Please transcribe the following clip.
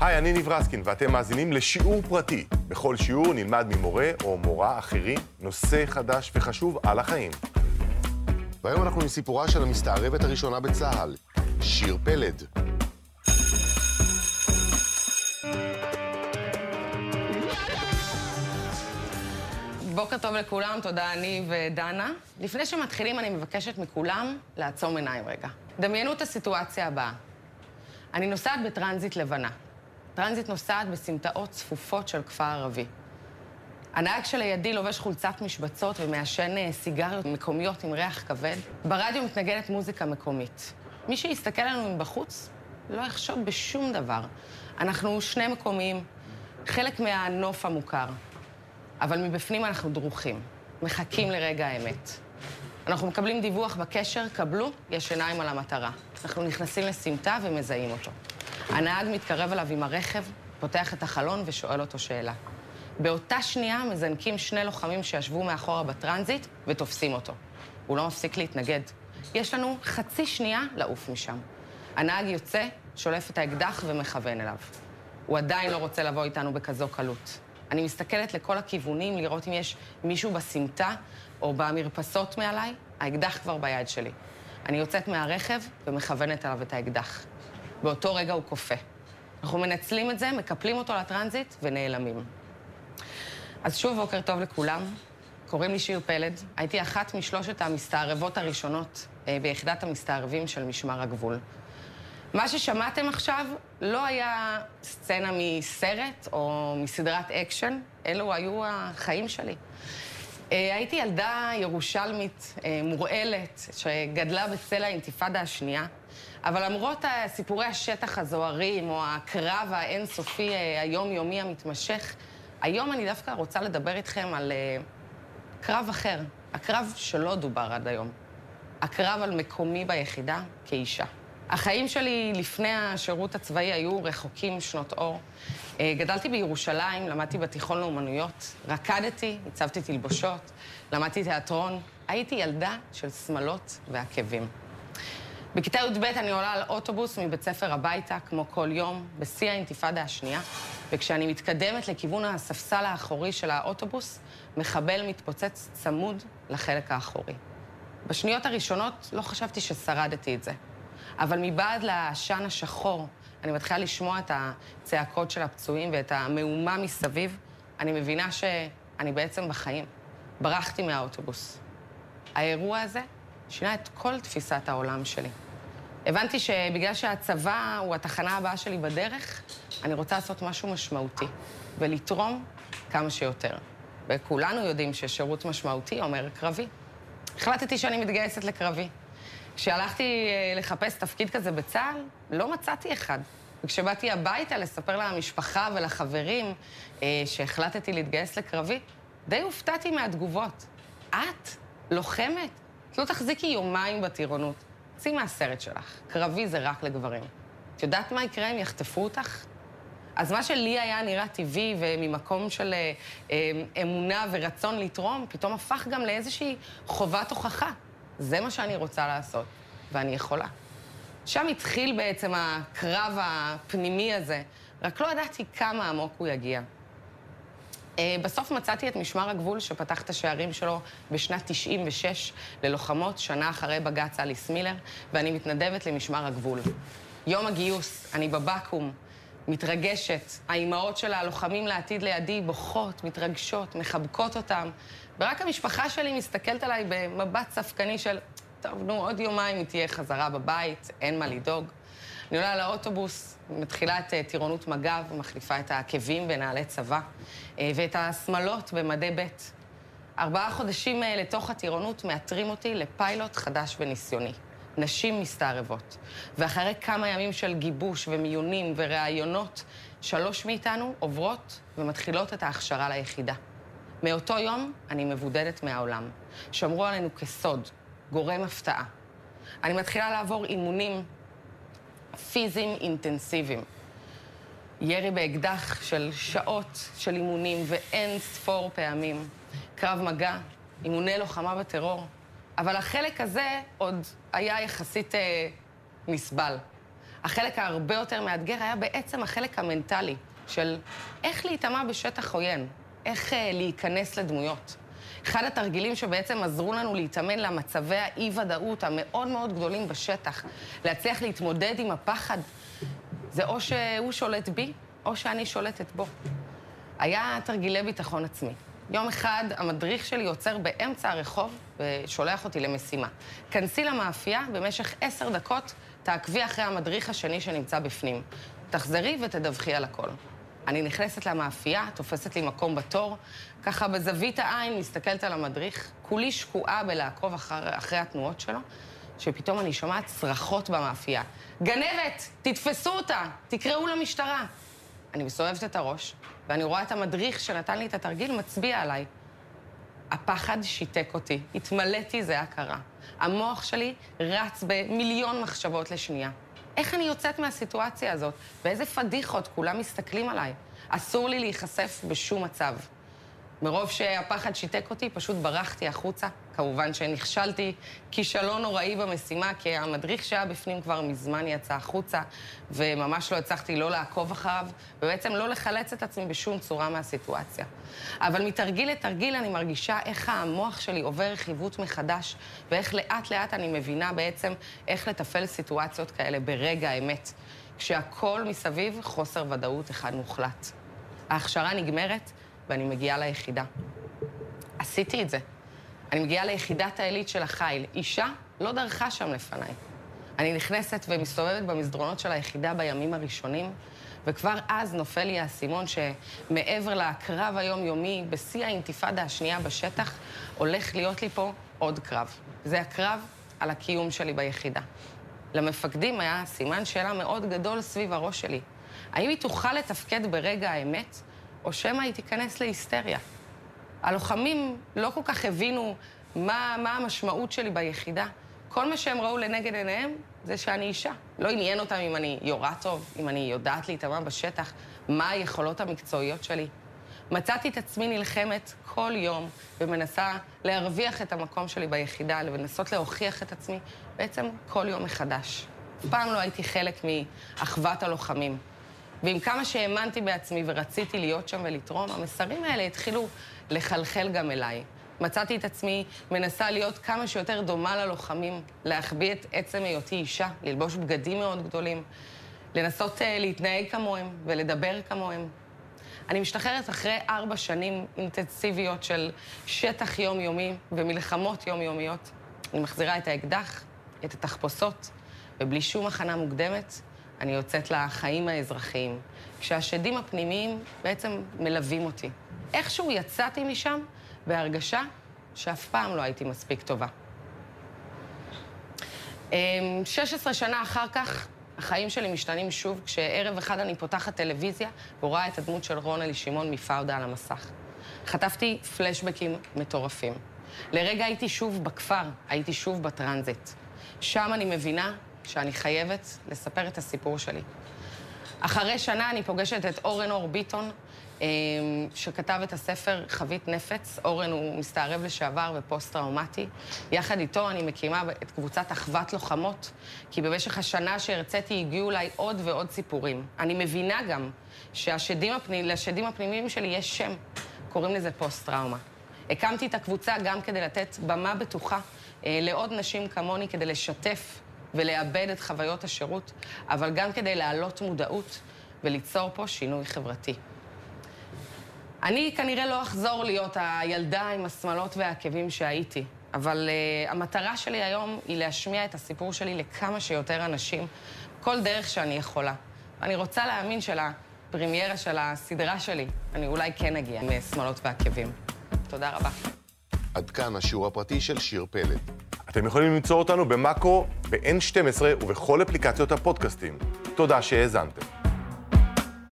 היי, אני ניב רסקין, ואתם מאזינים לשיעור פרטי. בכל שיעור נלמד ממורה או מורה אחרים נושא חדש וחשוב על החיים. והיום אנחנו עם סיפורה של המסתערבת הראשונה בצה"ל, שיר פלד. בוקר טוב לכולם, תודה אני ודנה. לפני שמתחילים אני מבקשת מכולם לעצום עיניים רגע. דמיינו את הסיטואציה הבאה. אני נוסעת בטרנזיט לבנה. טרנזיט נוסעת בסמטאות צפופות של כפר ערבי. הנהג שלידי לובש חולצת משבצות ומעשן אה, סיגריות מקומיות עם ריח כבד. ברדיו מתנגנת מוזיקה מקומית. מי שיסתכל עלינו מבחוץ לא יחשוד בשום דבר. אנחנו שני מקומיים, חלק מהנוף המוכר. אבל מבפנים אנחנו דרוכים, מחכים לרגע האמת. אנחנו מקבלים דיווח בקשר, קבלו, יש עיניים על המטרה. אנחנו נכנסים לסמטה ומזהים אותו. הנהג מתקרב אליו עם הרכב, פותח את החלון ושואל אותו שאלה. באותה שנייה מזנקים שני לוחמים שישבו מאחורה בטרנזיט ותופסים אותו. הוא לא מפסיק להתנגד. יש לנו חצי שנייה לעוף משם. הנהג יוצא, שולף את האקדח ומכוון אליו. הוא עדיין לא רוצה לבוא איתנו בכזו קלות. אני מסתכלת לכל הכיוונים לראות אם יש מישהו בסמטה או במרפסות מעליי, האקדח כבר ביד שלי. אני יוצאת מהרכב ומכוונת עליו את האקדח. באותו רגע הוא קופא. אנחנו מנצלים את זה, מקפלים אותו לטרנזיט ונעלמים. אז שוב, בוקר טוב לכולם. קוראים לי שיר פלד. הייתי אחת משלושת המסתערבות הראשונות אה, ביחידת המסתערבים של משמר הגבול. מה ששמעתם עכשיו לא היה סצנה מסרט או מסדרת אקשן, אלו היו החיים שלי. אה, הייתי ילדה ירושלמית אה, מורעלת, שגדלה בצל האינתיפאדה השנייה, אבל למרות סיפורי השטח הזוהרים, או הקרב האינסופי אה, היומיומי המתמשך, היום אני דווקא רוצה לדבר איתכם על קרב אחר, הקרב שלא דובר עד היום. הקרב על מקומי ביחידה כאישה. החיים שלי לפני השירות הצבאי היו רחוקים שנות אור. אה, גדלתי בירושלים, למדתי בתיכון לאומנויות, רקדתי, הצבתי תלבושות, למדתי תיאטרון. הייתי ילדה של שמלות ועקבים. בכיתה י"ב אני עולה על אוטובוס מבית ספר הביתה, כמו כל יום, בשיא האינתיפאדה השנייה, וכשאני מתקדמת לכיוון הספסל האחורי של האוטובוס, מחבל מתפוצץ צמוד לחלק האחורי. בשניות הראשונות לא חשבתי ששרדתי את זה. אבל מבעד לעשן השחור, אני מתחילה לשמוע את הצעקות של הפצועים ואת המהומה מסביב, אני מבינה שאני בעצם בחיים. ברחתי מהאוטובוס. האירוע הזה שינה את כל תפיסת העולם שלי. הבנתי שבגלל שהצבא הוא התחנה הבאה שלי בדרך, אני רוצה לעשות משהו משמעותי, ולתרום כמה שיותר. וכולנו יודעים ששירות משמעותי אומר קרבי. החלטתי שאני מתגייסת לקרבי. כשהלכתי אה, לחפש תפקיד כזה בצה"ל, לא מצאתי אחד. וכשבאתי הביתה לספר למשפחה ולחברים אה, שהחלטתי להתגייס לקרבי, די הופתעתי מהתגובות. את? לוחמת? את לא תחזיקי יומיים בטירונות. צאי מהסרט שלך, קרבי זה רק לגברים. את יודעת מה יקרה אם יחטפו אותך? אז מה שלי היה נראה טבעי וממקום של אה, אה, אמונה ורצון לתרום, פתאום הפך גם לאיזושהי חובת הוכחה. זה מה שאני רוצה לעשות, ואני יכולה. שם התחיל בעצם הקרב הפנימי הזה, רק לא ידעתי כמה עמוק הוא יגיע. אה, בסוף מצאתי את משמר הגבול שפתח את השערים שלו בשנת 96 ללוחמות, שנה אחרי בג"ץ אליס מילר, ואני מתנדבת למשמר הגבול. יום הגיוס, אני בבקו"ם, מתרגשת. האימהות של הלוחמים לעתיד לידי בוכות, מתרגשות, מחבקות אותם, ורק המשפחה שלי מסתכלת עליי במבט ספקני של, טוב, נו, עוד יומיים היא תהיה חזרה בבית, אין מה לדאוג. אני עולה לאוטובוס, מתחילה את אה, טירונות מג"ב, מחליפה את העקבים בנעלי צבא, אה, ואת השמלות במדי ב'. ארבעה חודשים אה, לתוך הטירונות מאתרים אותי לפיילוט חדש וניסיוני. נשים מסתערבות. ואחרי כמה ימים של גיבוש ומיונים וראיונות, שלוש מאיתנו עוברות ומתחילות את ההכשרה ליחידה. מאותו יום אני מבודדת מהעולם. שמרו עלינו כסוד, גורם הפתעה. אני מתחילה לעבור אימונים פיזיים אינטנסיביים. ירי באקדח של שעות של אימונים ואין ספור פעמים. קרב מגע, אימוני לוחמה בטרור. אבל החלק הזה עוד היה יחסית אה, נסבל. החלק ההרבה יותר מאתגר היה בעצם החלק המנטלי של איך להיטמע בשטח עוין, איך אה, להיכנס לדמויות. אחד התרגילים שבעצם עזרו לנו להתאמן למצבי האי-ודאות המאוד מאוד גדולים בשטח, להצליח להתמודד עם הפחד, זה או שהוא שולט בי, או שאני שולטת בו. היה תרגילי ביטחון עצמי. יום אחד המדריך שלי עוצר באמצע הרחוב ושולח אותי למשימה. כנסי למאפייה, במשך עשר דקות תעקבי אחרי המדריך השני שנמצא בפנים. תחזרי ותדווחי על הכל. אני נכנסת למאפייה, תופסת לי מקום בתור, ככה בזווית העין מסתכלת על המדריך, כולי שקועה בלעקוב אחר, אחרי התנועות שלו, שפתאום אני שומעת צרחות במאפייה. גנבת! תתפסו אותה! תקראו למשטרה! אני מסובבת את הראש, ואני רואה את המדריך שנתן לי את התרגיל מצביע עליי. הפחד שיתק אותי, התמלאתי זה הכרה. המוח שלי רץ במיליון מחשבות לשנייה. איך אני יוצאת מהסיטואציה הזאת? באיזה פדיחות כולם מסתכלים עליי? אסור לי להיחשף בשום מצב. מרוב שהפחד שיתק אותי, פשוט ברחתי החוצה. כמובן שנכשלתי כישלון נוראי במשימה, כי המדריך שהיה בפנים כבר מזמן יצא החוצה, וממש לא הצלחתי לא לעקוב אחריו, ובעצם לא לחלץ את עצמי בשום צורה מהסיטואציה. אבל מתרגיל לתרגיל אני מרגישה איך המוח שלי עובר רכיבות מחדש, ואיך לאט-לאט אני מבינה בעצם איך לתפעל סיטואציות כאלה ברגע האמת, כשהכול מסביב חוסר ודאות אחד מוחלט. ההכשרה נגמרת, ואני מגיעה ליחידה. עשיתי את זה. אני מגיעה ליחידת העילית של החיל. אישה לא דרכה שם לפניי. אני נכנסת ומסתובבת במסדרונות של היחידה בימים הראשונים, וכבר אז נופל לי האסימון שמעבר לקרב היומיומי, בשיא האינתיפאדה השנייה בשטח, הולך להיות לי פה עוד קרב. זה הקרב על הקיום שלי ביחידה. למפקדים היה סימן שאלה מאוד גדול סביב הראש שלי. האם היא תוכל לתפקד ברגע האמת, או שמא היא תיכנס להיסטריה? הלוחמים לא כל כך הבינו מה, מה המשמעות שלי ביחידה. כל מה שהם ראו לנגד עיניהם זה שאני אישה. לא עניין אותם אם אני יורה טוב, אם אני יודעת להיטמע בשטח, מה היכולות המקצועיות שלי. מצאתי את עצמי נלחמת כל יום ומנסה להרוויח את המקום שלי ביחידה, ולנסות להוכיח את עצמי בעצם כל יום מחדש. אף פעם לא הייתי חלק מאחוות הלוחמים. ועם כמה שהאמנתי בעצמי ורציתי להיות שם ולתרום, המסרים האלה התחילו לחלחל גם אליי. מצאתי את עצמי מנסה להיות כמה שיותר דומה ללוחמים, להחביא את עצם היותי אישה, ללבוש בגדים מאוד גדולים, לנסות uh, להתנהג כמוהם ולדבר כמוהם. אני משתחררת אחרי ארבע שנים אינטנסיביות של שטח יומיומי ומלחמות יומיומיות. אני מחזירה את האקדח, את התחפושות, ובלי שום הכנה מוקדמת, אני יוצאת לחיים האזרחיים, כשהשדים הפנימיים בעצם מלווים אותי. איכשהו יצאתי משם בהרגשה שאף פעם לא הייתי מספיק טובה. 16 אמ, שנה אחר כך, החיים שלי משתנים שוב, כשערב אחד אני פותחת טלוויזיה ורואה את הדמות של רונלי שמעון מפאודה על המסך. חטפתי פלשבקים מטורפים. לרגע הייתי שוב בכפר, הייתי שוב בטרנזיט. שם אני מבינה שאני חייבת לספר את הסיפור שלי. אחרי שנה אני פוגשת את אורן אור ביטון, אמ, שכתב את הספר חבית נפץ. אורן הוא מסתערב לשעבר ופוסט-טראומטי. יחד איתו אני מקימה את קבוצת אחוות לוחמות, כי במשך השנה שהרציתי הגיעו אליי עוד ועוד סיפורים. אני מבינה גם שלשדים הפנימ... הפנימיים שלי יש שם, קוראים לזה פוסט-טראומה. הקמתי את הקבוצה גם כדי לתת במה בטוחה אה, לעוד נשים כמוני, כדי לשתף ולאבד את חוויות השירות, אבל גם כדי להעלות מודעות וליצור פה שינוי חברתי. אני כנראה לא אחזור להיות הילדה עם השמלות והעקבים שהייתי, אבל uh, המטרה שלי היום היא להשמיע את הסיפור שלי לכמה שיותר אנשים, כל דרך שאני יכולה. אני רוצה להאמין שלפרימיירה של הסדרה שלי, אני אולי כן אגיע עם שמאלות ועקבים. תודה רבה. עד כאן השיעור הפרטי של שיר פלד. אתם יכולים למצוא אותנו במאקו, ב-N12 ובכל אפליקציות הפודקאסטים. תודה שהאזנתם.